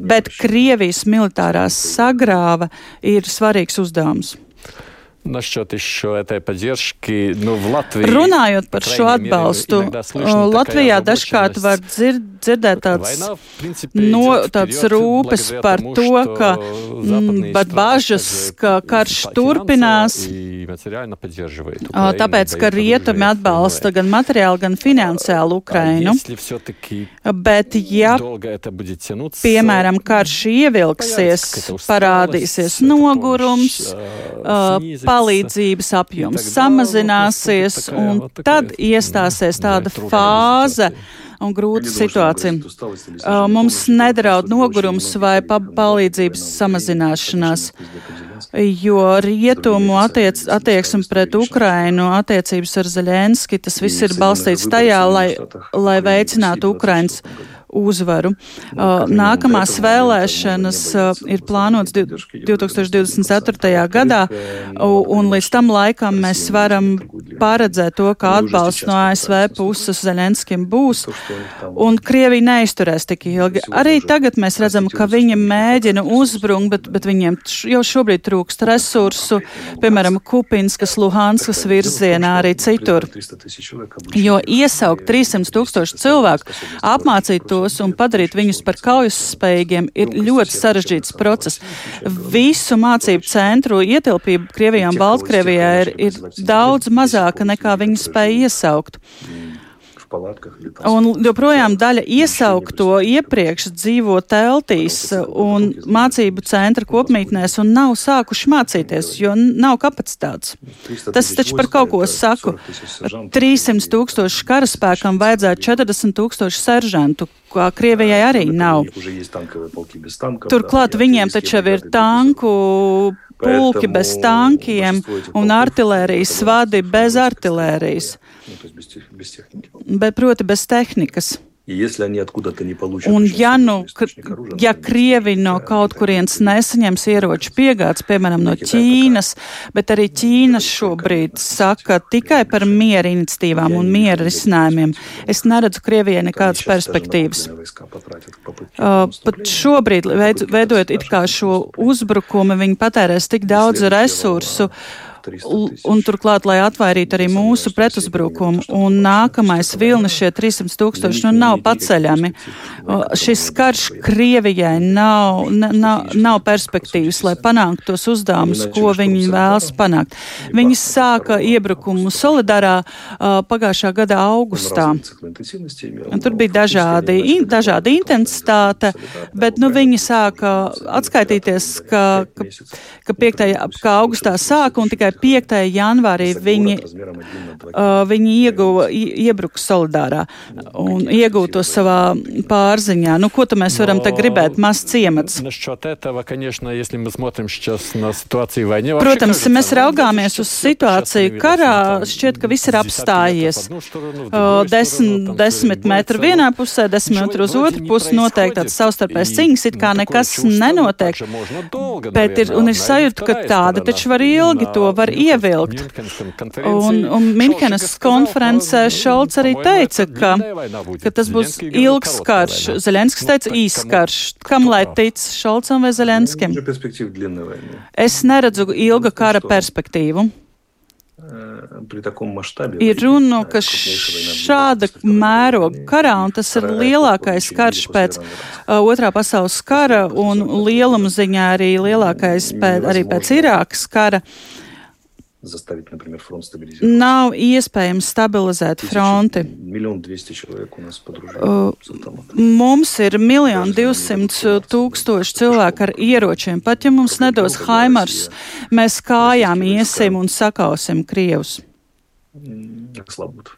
D: Bet Krievijas militārās sagrāva ir svarīgs uzdevums.
B: Насчет еще этой поддержки, ну, в Латвии...
D: Runājot par šo atbalstu, Latvijā dažkārt var dzird, dzirdēt tāds, no, tāds rūpes par to, ka, m, bet bažas, ka karš turpinās, tāpēc, ka rietumi atbalsta gan materiāli, gan finansiāli Ukrainu. Bet, ja, piemēram, karš ievilksies, parādīsies nogurums, palīdzības apjoms samazināsies, un tad iestāsies tāda fāze un grūta situācija. Mums nedraud nogurums vai palīdzības samazināšanās, jo rietumu attiec, attieksme pret Ukrainu, attiecības ar Zaļenski, tas viss ir balstīts tajā, lai, lai veicinātu Ukrainas uzvaru. Uh, nākamās vēlēšanas uh, ir plānotas 2024. gadā, un līdz tam laikam mēs varam paredzēt to, ka atbalsts no ASV puses Zeļenskim būs, un Krievija neizturēs tik ilgi. Arī tagad mēs redzam, ka viņi mēģina uzbrukt, bet, bet viņiem jau šobrīd trūkst resursu, piemēram, Kupinskas, Luhanskas virzienā, arī citur. Jo iesaukt 300 tūkstoši cilvēku, apmācīt to tos un padarīt viņus par kaujas spējīgiem ir ļoti sarežģīts process. Visu mācību centru ietilpība Krievijā un Baltkrievijā ir, ir daudz mazāka nekā viņi spēja iesaukt. Un joprojām daļa iesaukto iepriekš dzīvo teltīs un mācību centra kopmītnēs un nav sākuši mācīties, jo nav kapacitātes. Tas taču par kaut ko saku. 300 tūkstoši karaspēkam vajadzētu 40 tūkstoši seržantu, kā Krievijai arī nav. Turklāt viņiem taču jau ir tanku pulki bez tankiem un artilērijas vadi bez artilērijas. Bet proti bez tehnikas. Un ja nu, ja Krievi no kaut kurienes nesaņems ieroču piegādes, piemēram, no Ķīnas, bet arī Ķīnas šobrīd saka tikai par miera iniciatīvām un miera risinājumiem, es neredzu Krievijai nekādas perspektīvas. Uh, pat šobrīd, veidojot it kā šo uzbrukumu, viņi patērēs tik daudz resursu. Uh, un turklāt, lai atvairītu arī mūsu pretuzbrukumu. Un nākamais vilnis šie 300 tūkstoši nu nav paceļami. Šis karš Krievijai nav, nav, nav perspektīvas, lai panāktu tos uzdevumus, ko viņi vēlas panākt. Viņi sāka iebrukumu Solidarā pagājušā gada augustā. Tur bija dažādi, in, dažādi intensitāte, bet nu, viņi sāka atskaitīties, ka, ka, ka 5. Ka augustā sāka un tikai 5. janvārī viņi, uh, viņi ieguva, iebruka solidārā un iegūta to savā pārziņā. Nu, ko mēs varam te gribēt? Maz ciemats. Protams, mēs raugāmies uz situāciju karā, šķiet, ka viss ir apstājies. Desmit, desmit metru vienā pusē, desmit metru uz otru pusi, noteikti tāds savstarpēs cīņas, it kā nekas nenotiek. Bet ir, un ir sajūta, ka tāda taču var ilgi to var ievilkt. Un, un Minhenes konferencē Šolts arī teica, ka, ka tas būs ilgs karš. Zelenskis teica īsts karš. Kam lai tic Šolcam vai Zelenskim? Es neredzu ilga kara perspektīvu. Ir runa, ka šāda mēroga karā, un tas ir lielākais karš pēc uh, otrā pasaules kara, un lieluma ziņā arī lielākais pēc, arī pēc Irākas kara, uh,
E: заставить, например, фронт стабилизироваться.
D: Nav iespējams stabilizēt fronti.
E: Миллион двести человек у нас подружились.
D: Mums ir miljoni divsimt tūkstoši cilvēku ar ieročiem. Pat ja mums nedos Haimars, mēs kājām iesim un sakausim Krievus.
E: Слабут.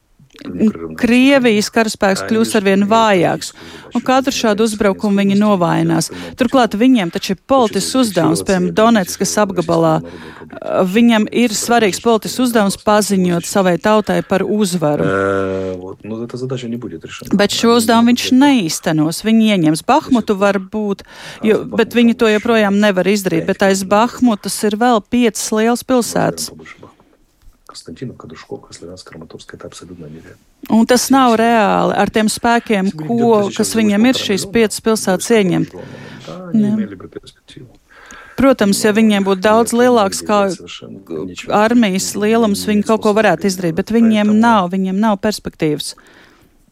D: Krievijas karaspēks kļūs arvien vājāks, un katru šādu uzbrukumu viņi novājinās. Turklāt viņiem taču ir politisks uzdevums, piemēram, Donetskas apgabalā. Viņam ir svarīgs politisks uzdevums paziņot savai tautai par uzvaru. Bet šo uzdevumu viņš neīstenos. Viņi ieņems Bahmutu varbūt, jo, bet viņi to joprojām nevar izdarīt. Bet aiz Bahmutas ir vēl piecas lielas pilsētas.
E: Konstantinovka, Duškovka, Slavjanska, Kramatorska, tā absolūti nereāli.
D: Un tas nav reāli ar tiem spēkiem, ko, kas viņiem ir šīs piecas pilsētas ieņemt. Protams, ja viņiem būtu daudz lielāks kā armijas lielums, viņi kaut ko varētu izdarīt, bet viņiem nav, viņiem nav perspektīvas.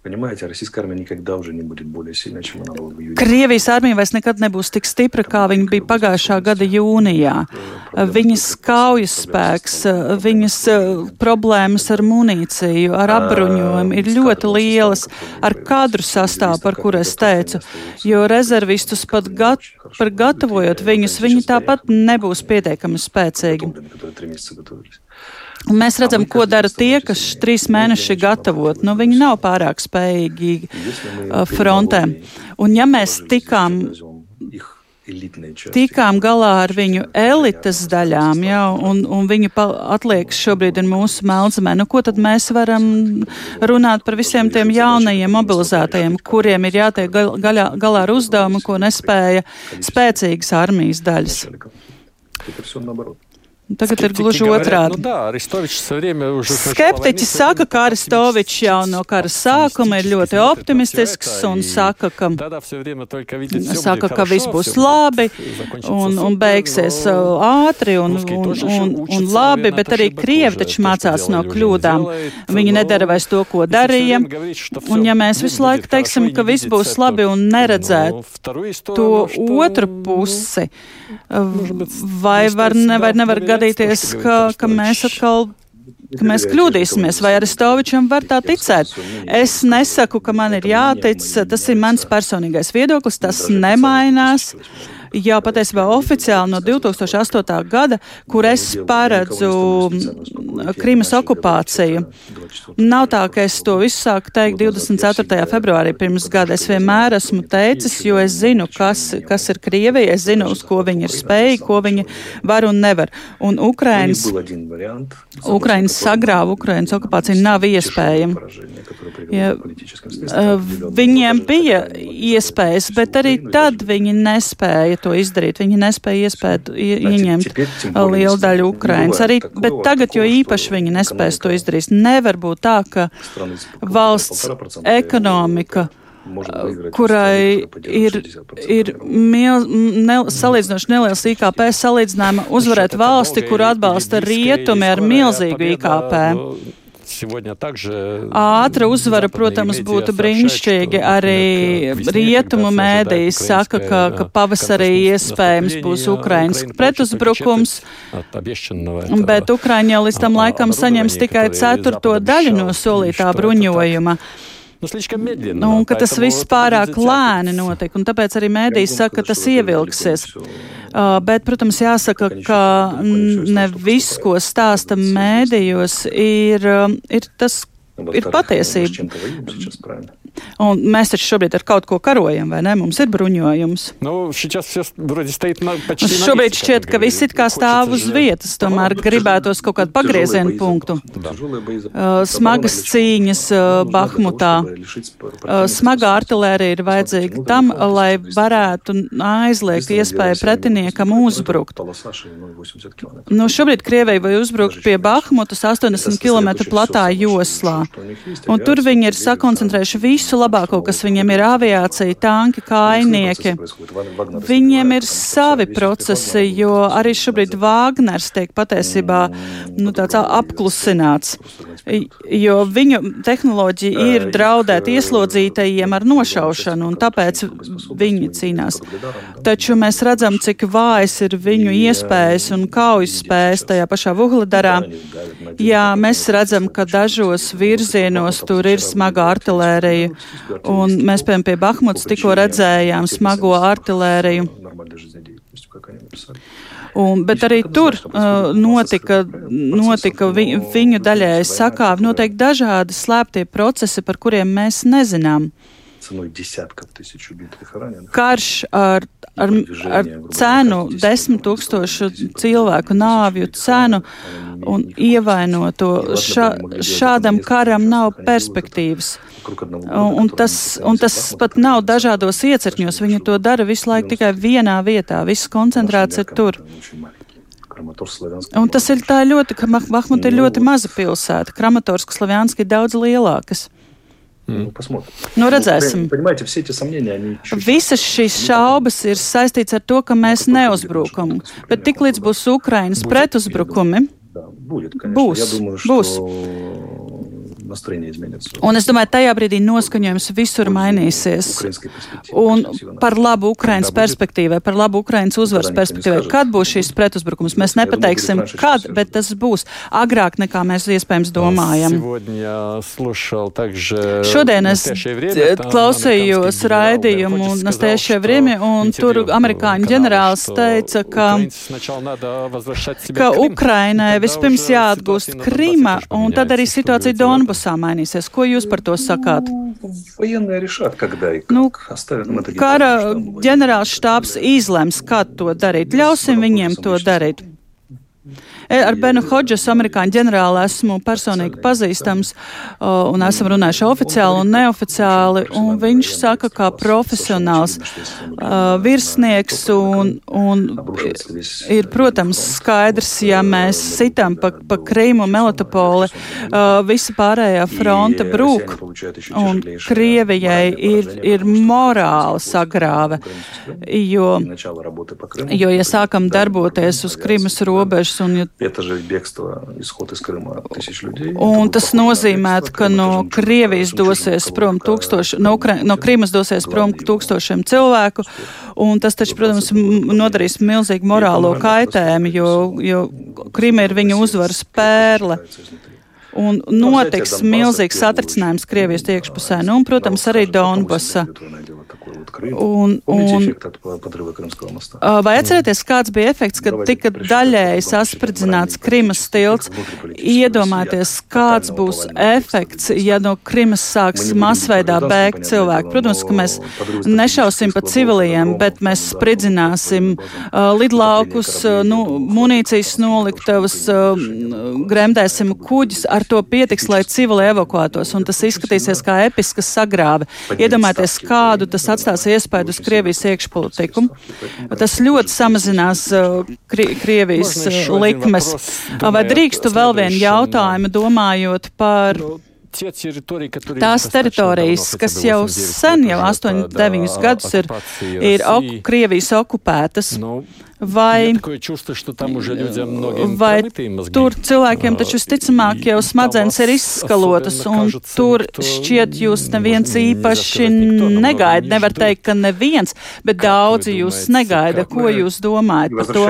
E: Понимаете, российская армия никогда уже не будет более сильной, чем она была в июне.
D: Krievijas armija vairs nekad nebūs tik stipra, kā viņa bija pagājušā gada jūnijā. Viņas kaujas spēks, viņas problēmas ar munīciju, ar apbruņojumu ir ļoti lielas, ar kadru sastāvu, par kur es teicu, jo rezervistus pat gat, par gatavojot viņus, viņi tāpat nebūs pietiekami spēcīgi. Un mēs redzam, ko dara tie, kas trīs mēneši gatavot. Nu, viņi nav pārāk spējīgi uh, frontē. Un ja mēs tikām tikām galā ar viņu elites daļām, jau, un, un viņu atliekas šobrīd ir mūsu melnzemē. Nu, ko tad mēs varam runāt par visiem tiem jaunajiem mobilizētajiem, kuriem ir jātiek galā, galā ar uzdevumu, ko nespēja spēcīgas armijas daļas? Tagad ir gluži otrādi.
B: Nu, да,
D: Skeptiķi saka, ka Aristovičs jau no kara sākuma ir ļoti optimistisks un saka, ka, saka, ka viss būs labi un, un beigsies ātri un, un, un, un labi, bet arī Krievi taču mācās no kļūdām. Viņi nedara vairs to, ko darīja. Un ja mēs visu laiku teiksim, ka viss būs labi un neredzēt to otru pusi, vai var, nevar, nevar gadīt gadīties, ka, ka mēs atkal ka mēs kļūdīsimies, vai Aristovičam var tā ticēt. Es nesaku, ka man ir jātic, tas ir mans personīgais viedoklis, tas nemainās jau patiesībā oficiāli no 2008. gada, kur es paredzu mm, Krimas okupāciju. Nav tā, ka es to visu sāku teikt 24. februārī pirms gada. Es vienmēr esmu teicis, jo es zinu, kas, kas ir Krievija, es zinu, uz ko viņi ir spējīgi, ko viņi var un nevar. Un Ukrainas, Ukrainas sagrāva, Ukrainas okupācija nav iespējama. Ja, viņiem bija iespējas, bet arī tad viņi nespēja to izdarīt. Viņi nespēja iespēt, ieņemt lielu daļu Ukrainas. Arī, bet tagad, jo īpaši viņi nespēs to izdarīt, nevar būt tā, ka valsts ekonomika kurai ir, ir mil, ne, salīdzinoši neliels IKP salīdzinājumā uzvarēt valsti, kur atbalsta rietumi ar milzīgu IKP. Ātra uzvara, protams, būtu brīnišķīgi. Arī rietumu mēdīs saka, ka, ka pavasarī iespējams būs Ukrainas pretuzbrukums, bet Ukraiņa jau līdz tam laikam saņems tikai ceturto daļu no solītā bruņojuma. Nu, un ka tas viss pārāk lēni notiek, un tāpēc arī mēdīs saka, ka tas ievilksies. Uh, bet, protams, jāsaka, ka ne viss, ko stāsta mēdījos, ir, um, ir tas, ir patiesība. Un mēs taču šobrīd ar kaut ko karojam, vai ne? Mums ir bruņojums.
B: Nu,
D: šobrīd šķiet, ka viss it kā stāv uz vietas, tomēr gribētos kaut kādu pagriezienu punktu. Uh, smagas cīņas uh, Bahmutā. Uh, smaga artilērija ir vajadzīga tam, lai varētu aizliegt iespēju pretiniekam uzbrukt. Nu, šobrīd Krievija vai uzbrukt pie Bahmutas 80 km platā joslā. Un tur viņi ir sakoncentrējuši visu labāko, kas viņiem ir aviācija, tanki, kainieki. Viņiem ir savi procesi, jo arī šobrīd Vāgners tiek patiesībā nu, tāds apklusināts, jo viņu tehnoloģija ir draudēt ieslodzītajiem ar nošaušanu, un tāpēc viņi cīnās. Taču mēs redzam, cik vājas ir viņu iespējas un kaujas spējas tajā pašā Vuhladarā. Jā, mēs redzam, ka dažos virzienos tur ir smaga artilērija, un mēs, piemēram, pie Bahmutas tikko redzējām smago artilēriju. Un, bet arī tur uh, notika, notika vi, viņu daļēji sakāvi, noteikti dažādi slēptie procesi, par kuriem mēs nezinām. Karš ar, ar, ar cenu desmit tūkstošu cilvēku nāvju cenu un ievainoto. Šā, šādam karam nav perspektīvas. Un, tas, un tas pat nav dažādos iecirkņos. Viņi to dara visu laiku tikai vienā vietā. Viss koncentrēts ir tur. Un tas ir tā ļoti, ka Bahmuta ir ļoti maza pilsēta. Kramatorska Slavjanska ir daudz lielākas. Mm. Nu, redzēsim. Visas šīs šaubas ir saistītas ar to, ka mēs neuzbrukam. Bet tiklīdz būs Ukrainas pretuzbrukumi, būs. būs настроение изменится. Un es domāju, tajā brīdī noskaņojums visur mainīsies. Un par labu Ukrainas perspektīvai, par labu Ukrainas uzvaras perspektīvai. Kad būs šīs pretuzbrukums? Mēs nepateiksim, kad, bet tas būs agrāk nekā mēs iespējams domājam. Šodien es klausījos raidījumu Nastēšie Vrimi, un tur amerikāņu ģenerālis teica, ka, ka Ukrainai vispirms jāatgūst Krima, un tad arī situācija Donbas Donbasā mainīsies. Ko jūs par to sakāt? Nu, kara ģenerāls štābs izlems, kad to darīt. Ļausim viņiem to darīt. E, ar Benu Hodžesu, amerikāņu ģenerāli, esmu personīgi pazīstams un esam runājuši oficiāli un neoficiāli. Un viņš saka, kā profesionāls virsnieks un, un ir, protams, skaidrs, ja mēs sitam pa, pa Krīmu, Melatopoli, uh, visa pārējā fronte brūk un Krievijai ir, ir morāla sagrāve, jo, jo, ja sākam darboties uz Krimas robežas un ja
E: Это же бегство, исход из Крыма тысяч людей.
D: Un tas nozīmē, ka no Krievijas dosies prom tūkstoši, no, Ukra no Krimas dosies prom tūkstošiem cilvēku, un tas taču, protams, nodarīs milzīgu morālo kaitējumu, jo, jo Krima ir viņa uzvaras pērle. Un notiks milzīgs satricinājums Krievijas iekšpusē, nu, un, protams, arī Donbasa. Un, un, vai atcerieties, kāds bija efekts, kad tika daļēji saspridzināts Krimas tilts? Iedomājieties, kāds būs efekts, ja no Krimas sāks masveidā bēgt cilvēki. Protams, ka mēs nešausim pa civiliem, bet mēs spridzināsim lidlaukus, nu, munīcijas noliktavas, gremdēsim kuģis. Ar to pietiks, lai civili evakuētos, un tas izskatīsies kā episka sagrāve. Iedomājieties, kādu tas atstās iespēju uz Krievijas iekšpolitiku. Tas ļoti samazinās uh, Kri Krievijas uh, likmes. Vai drīkstu vēl vienu jautājumu domājot par. Nu, Tās teritorijas, kas jau sen, jau 8, 9 gadus ir, ir ok, Krievijas okupētas, nu, vai, vai tur cilvēkiem taču visticamāk jau smadzenes ir izskalotas, un tur šķiet jūs neviens īpaši negaida. Nevar teikt, ka neviens, bet daudzi jūs negaida. Ko jūs domājat par to?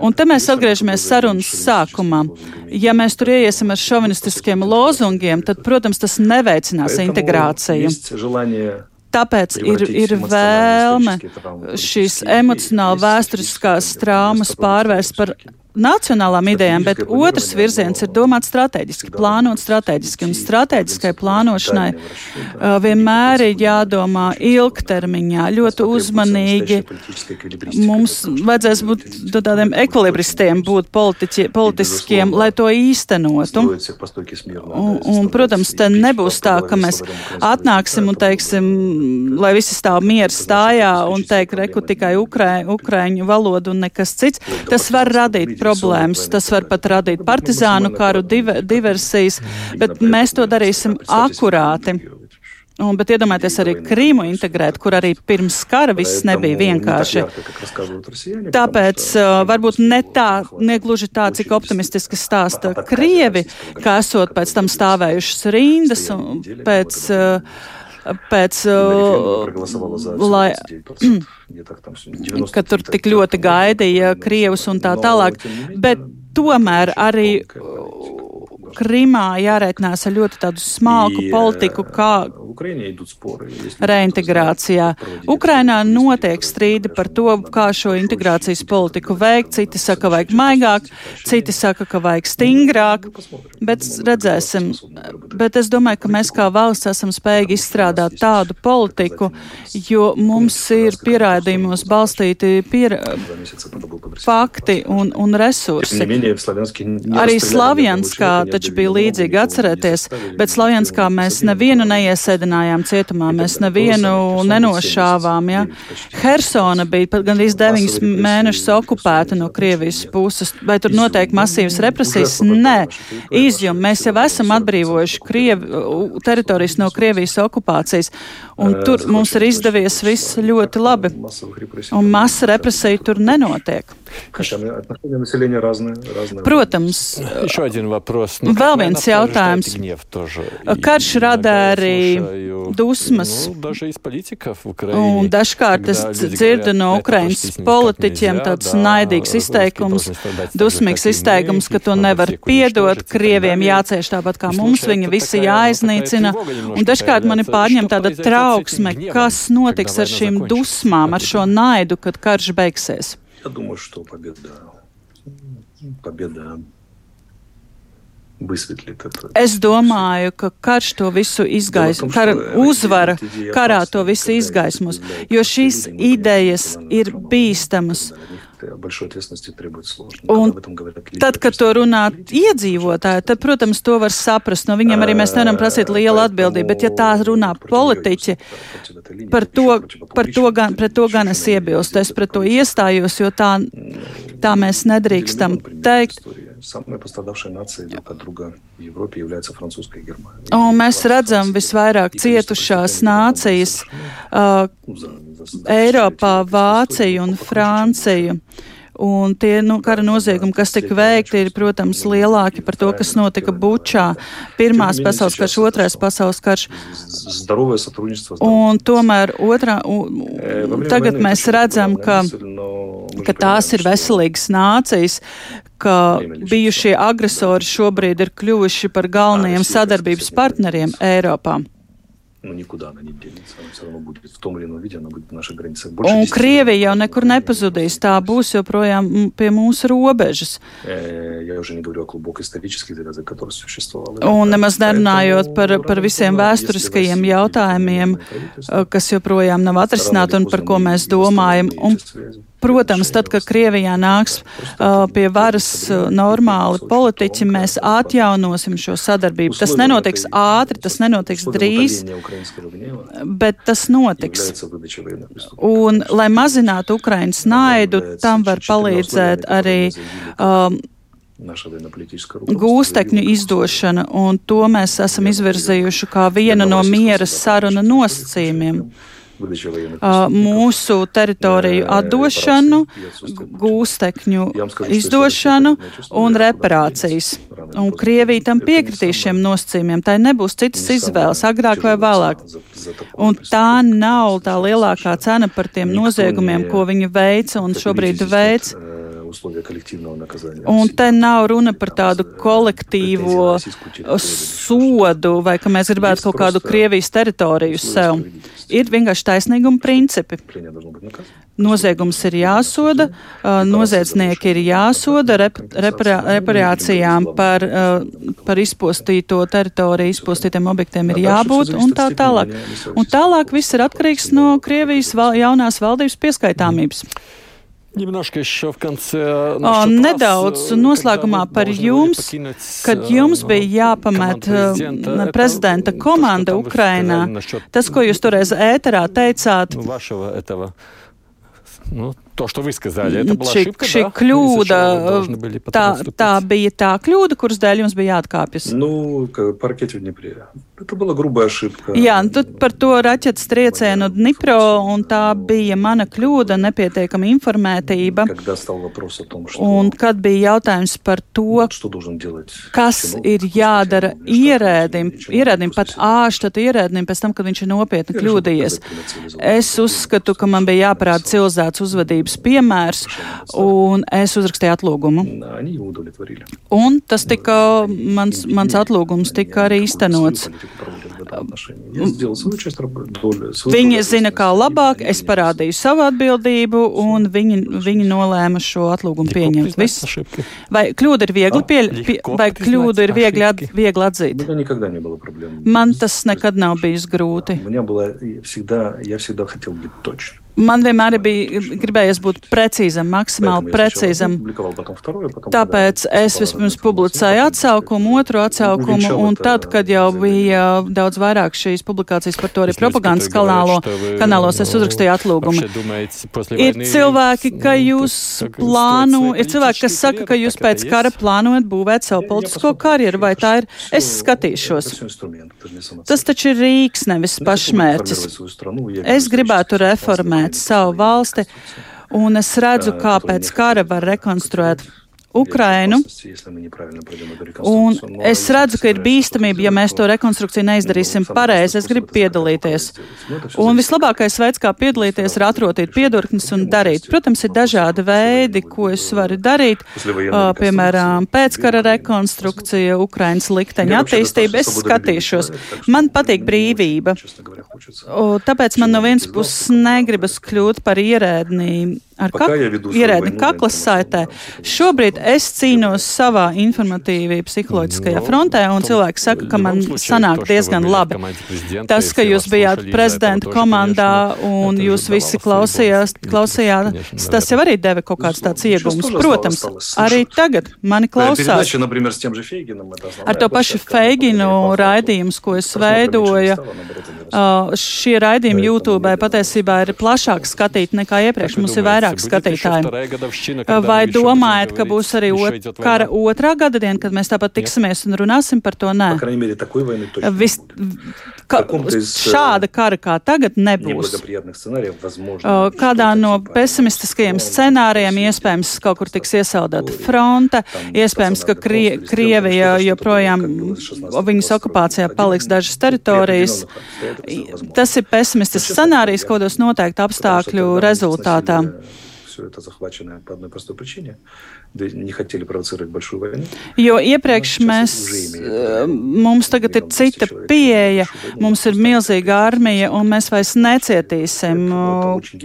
D: Un te mēs atgriežamies sarunas sākumā. Ja mēs tur ieiesim ar šovinistiskiem lozungiem, tad, protams, tas neveicinās integrāciju. Tāpēc ir, ir vēlme šīs emocionāli vēsturiskās traumas pārvērst par nacionālām idejām, bet otrs virziens ir domāt strateģiski, plānot strateģiski. Un strateģiskai plānošanai uh, vienmēr ir jādomā ilgtermiņā, ļoti uzmanīgi. Mums vajadzēs būt tādiem ekvilibristiem, būt politiķi, politiskiem, lai to īstenotu. Un, un, protams, te nebūs tā, ka mēs atnāksim un teiksim, lai visi stāv mieru stājā un teikt, reku tikai ukrē, ukrēņu valodu un nekas cits. Tas var radīt problēmas. Tas var pat radīt partizānu karu, diver, diversijas, bet mēs to darīsim akurāti. Un, bet iedomājieties arī Krīmu integrēt, kur arī pirms kara viss nebija vienkārši. Tāpēc uh, varbūt ne tā, negluži tā, cik optimistiski stāsta Krievi, kā esot pēc tam stāvējušas rindas un pēc. Uh, pēc, lai, ka tur tik ļoti gaidīja Krievus un tā tālāk, bet tomēr arī Krimā jārēķinās ar ļoti tādu smalku politiku, kā reintegrācijā. Ukrainā notiek strīdi par to, kā šo integrācijas politiku veikt. Citi saka, vajag maigāk, citi saka, ka vajag stingrāk, bet redzēsim. Bet es domāju, ka mēs kā valsts esam spējīgi izstrādāt tādu politiku, jo mums ir pierādījumos balstīti pier... fakti un, un resursi. Arī Slavjanskā taču bija līdzīgi atcerēties, bet Slavjanskā mēs nevienu neiesēdinājām cietumā, mēs nevienu nenošāvām. Ja? Hersona bija gandrīz deviņus mēnešus okupēta no Krievijas puses. Vai tur notiek masīvas represijas? Nē, izjumi. Mēs jau esam atbrīvojuši Krievi, teritorijas no Krievijas okupācijas, un tur mums ir izdevies viss ļoti labi. Un masa represija tur nenotiek. Protams, vēl viens jautājums. Karš rada arī dusmas. Un dažkārt es dzirdu no Ukraiņas politiķiem tāds naidīgs izteikums, dusmīgs izteikums, ka to nevar piedot, Krieviem jācieš tāpat kā mums, viņi visi jāiznīcina. Un dažkārt mani pārņem tāda trauksme, kas notiks ar šīm dusmām, ar šo naidu, kad karš beigsies.
E: Я думаю, что победа, победа высветлит это.
D: Es domāju, ka karš to visu izgaismos, kara uzvara karā to visu izgaismos, jo šīs idejas ir bīstamas. Un tad, kad to runā iedzīvotāji, tad, protams, to var saprast. No viņiem arī mēs nevaram prasīt lielu atbildību, bet ja tā runā politiķi, par to, par to gan, pret to gan es iebilstu. Es pret to iestājos, jo tā, tā mēs nedrīkstam teikt.
E: Самой пострадавшей нацией друг от друга в Европе является французская Германия.
D: Un mēs redzam visvairāk cietušās nācijas uh, Eiropā, Vāciju un Franciju. Un tie nu, kara noziegumi, kas tika veikti, ir, protams, lielāki par to, kas notika Bučā. Pirmās pasaules karš, otrais pasaules karš. Un tomēr otrā, un, tagad mēs redzam, ka, ka tās ir veselīgas nācijas, ka bijušie agresori šobrīd ir kļuvuši par galvenajiem sadarbības partneriem Eiropā. Un Krievija jau nekur nepazudīs, tā būs joprojām pie mūsu robežas. Un nemaz nerunājot par, par visiem vēsturiskajiem jautājumiem, э, kas joprojām nav atrisināti un par ko mēs domājam. Un Protams, tad, kad Krievijā nāks uh, pie varas uh, normāli politiķi, mēs atjaunosim šo sadarbību. Tas nenotiks ātri, tas nenotiks drīz, bet tas notiks. Un, lai mazinātu Ukrainas naidu, tam var palīdzēt arī. Um, Gūstekņu izdošana, un to mēs esam izvirzījuši kā vienu no miera saruna nosacījumiem mūsu teritoriju atdošanu, gūstekņu izdošanu un reparācijas. Un Krievija tam piekritīs šiem nosacījumiem. Tai nebūs citas izvēles, agrāk vai vēlāk. Un tā nav tā lielākā cena par tiem noziegumiem, ko viņi veica un šobrīd veic. Un te nav runa par tādu kolektīvo sodu, vai ka mēs gribētu kaut kādu Krievijas teritoriju sev. Ir vienkārši taisnīguma principi. Noziegums ir jāsoda, noziedznieki ir jāsoda, rep, reparā, reparācijām par, par izpostīto teritoriju, izpostītiem objektiem ir jābūt un tā tālāk. Un tālāk viss ir atkarīgs no Krievijas val, jaunās valdības pieskaitāmības.
B: Немножко еще в конце.
D: O, nedaudz noslēgumā par jums, kad jums bija jāpamet prezidenta komanda Ukrainā. Tas, ko jūs toreiz ēterā teicāt.
B: Nu, to, что вы сказали, это была
D: šī,
B: ошибка,
D: šī
B: да?
D: kļūda, tā, tā bija tā kļūda, kuras dēļ jums bija jāatkāpjas.
E: Nu, паркет в Днепре.
D: Jā, nu, par to raķetes triecienu Dnipro, un tā bija mana kļūda, nepietiekama informētība. Un kad bija jautājums par to, kas ir jādara ierēdim, ierēdim pat ārštat ierēdim pēc tam, kad viņš ir nopietni kļūdījies. Es uzskatu, ka man bija jāparāda civilizēts uzvedības piemērs, un es uzrakstīju atlūgumu. Un tas tika, mans, mans atlūgums tika arī īstenots. Viņi zina, kā labāk, es parādīju savu atbildību, un viņi, viņi nolēma šo atlūgumu pieņemt. Viss. Vai kļūda ir viegli, pie, pie, vai kļūdu ir viegli, at, viegli atzīt? Man tas nekad nav bijis grūti. Man vienmēr bija gribējies būt precīzam, maksimāli precīzam. Tāpēc es vispirms publicēju atsaukumu, otru atsaukumu, un tad, kad jau bija daudz vairāk šīs publikācijas par to arī propagandas kanālo, kanālos, es uzrakstīju atlūgumu. Ir cilvēki, ka jūs plāno, ir cilvēki, kas saka, ka jūs pēc kara plānojat būvēt savu politisko karjeru, vai tā ir? Es skatīšos. Tas taču ir rīks, nevis pašmērķis. Es gribētu reformēt reformēt savu valsti, un es redzu, kā pēc kara var rekonstruēt Ukrainu. Un es redzu, ka ir bīstamība, ja mēs to rekonstrukciju neizdarīsim pareizi. Es gribu piedalīties. Un vislabākais veids, kā piedalīties, ir atrotīt piedurknes un darīt. Protams, ir dažādi veidi, ko es varu darīt. Uh, piemēram, pēckara rekonstrukcija, Ukrainas likteņa attīstība. Es skatīšos. Man patīk brīvība. Tāpēc man no vienas puses negribas kļūt par ierēdnī ar kak ierēdni kaklas saitē. Šobrīd es cīnos savā informatīvi psiholoģiskajā frontē, un cilvēki saka, ka man sanāk diezgan labi. Tas, ka jūs bijāt prezidenta komandā un jūs visi klausījās, klausījāt, tas jau arī deva kaut kāds tāds iegums. Protams, arī tagad mani klausās. Ar to pašu Feiginu raidījumus, ko es veidoju, šie raidījumi YouTube patiesībā ir plašāk skatīti nekā iepriekš. Mums ir vairāk vairāk skatītāju. Vai domājat, ka būs arī ot kara otrā gada diena, kad mēs tāpat tiksimies un runāsim par to? Nē. Vis, ka, šāda kara kā tagad nebūs. Kādā no pesimistiskajiem scenārijiem iespējams kaut kur tiks iesaldēta fronte, iespējams, ka Krie Krievija joprojām viņas okupācijā paliks dažas teritorijas. Tas ir pesimistisks scenārijs, kādos noteikti apstākļu rezultātā
E: все это захваченное по одной простой причине. Не хотели провоцировать большую войну.
D: Jo iepriekš mēs, mums tagad ir cita pieeja, mums ir milzīga armija, un mēs vairs necietīsim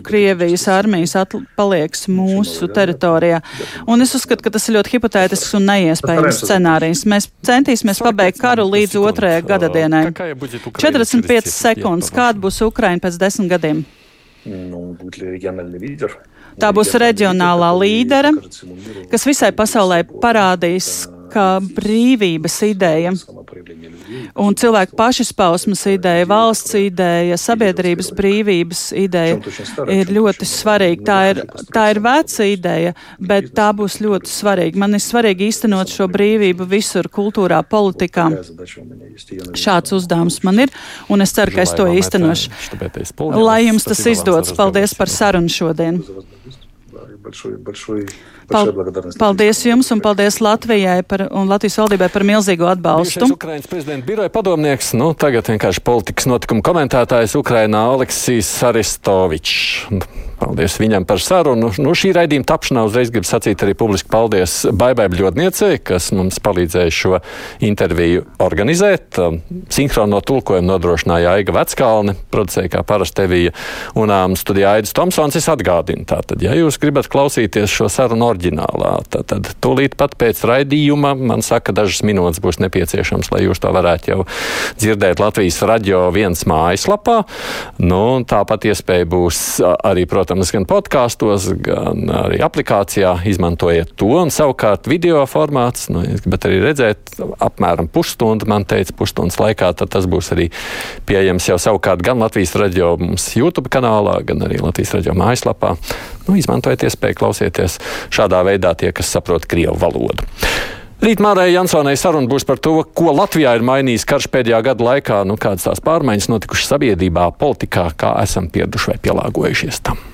D: Krievijas armijas palieks mūsu teritorijā. Un es uzskatu, ka tas ir ļoti hipotētisks un neiespējams scenārijs. Mēs centīsimies pabeigt karu līdz otrajai gadadienai. 45 sekundes. Kāda būs Ukraina pēc desmit gadiem?
E: Ну, будет ли региональный лидер?
D: Tā būs reģionālā līdere, kas visai pasaulē parādīs, ka brīvības ideja un cilvēku pašizpausmas ideja, valsts ideja, sabiedrības brīvības ideja ir ļoti svarīga. Tā ir, tā ir veca ideja, bet tā būs ļoti svarīga. Man ir svarīgi īstenot šo brīvību visur, kultūrā, politikā. Šāds uzdevums man ir, un es ceru, ka es to īstenošu. Lai jums tas izdodas. Paldies par sarunu šodien!
E: большой, большой,
D: большая благодарность. Paldies jums un paldies Latvijai par, un Latvijas valdībai par milzīgo atbalstu.
B: Ukrainas prezidenta biroja padomnieks, nu tagad vienkārši politikas notikuma komentētājs Ukrainā Aleksijs Aristovičs. Paldies viņam par sarunu. Nu, šī raidījuma tapšanā uzreiz gribu sacīt arī publiski paldies Baibai Bļodniecei, kas mums palīdzēja šo interviju organizēt. Um, sinhrono tulkojumu nodrošināja Aiga Veckalne, producēja kā parasti tevija un um, studijā Aidis Tomsons. Es atgādinu, tātad, ja jūs gribat klausīties šo sarunu oriģinālā, tad, tad tūlīt pat pēc raidījuma man saka, dažas minūtes būs nepieciešams, lai jūs to varētu jau dzirdēt Latvijas radio viens mājaslapā. Nu, tāpat iespēja būs arī, protams, gan podkāstos, gan arī aplikācijā. Izmantojiet to, un savukārt video formāts, nu, bet arī redzēt, apmēram pusstundu, man teica, pusstundas laikā, tad tas būs arī pieejams jau savukārt gan Latvijas radio mums YouTube kanālā, gan arī Latvijas radio mājaslapā. Nu, izmantojiet iespēju klausieties šādā veidā tie, kas saprot Krievu valodu. Rīt Mārai Jansonai saruna būs par to, ko Latvijā ir mainījis karš pēdējā gada laikā, nu kādas tās pārmaiņas notikušas sabiedrībā, politikā, kā esam pieraduši vai pielāgojušies tam.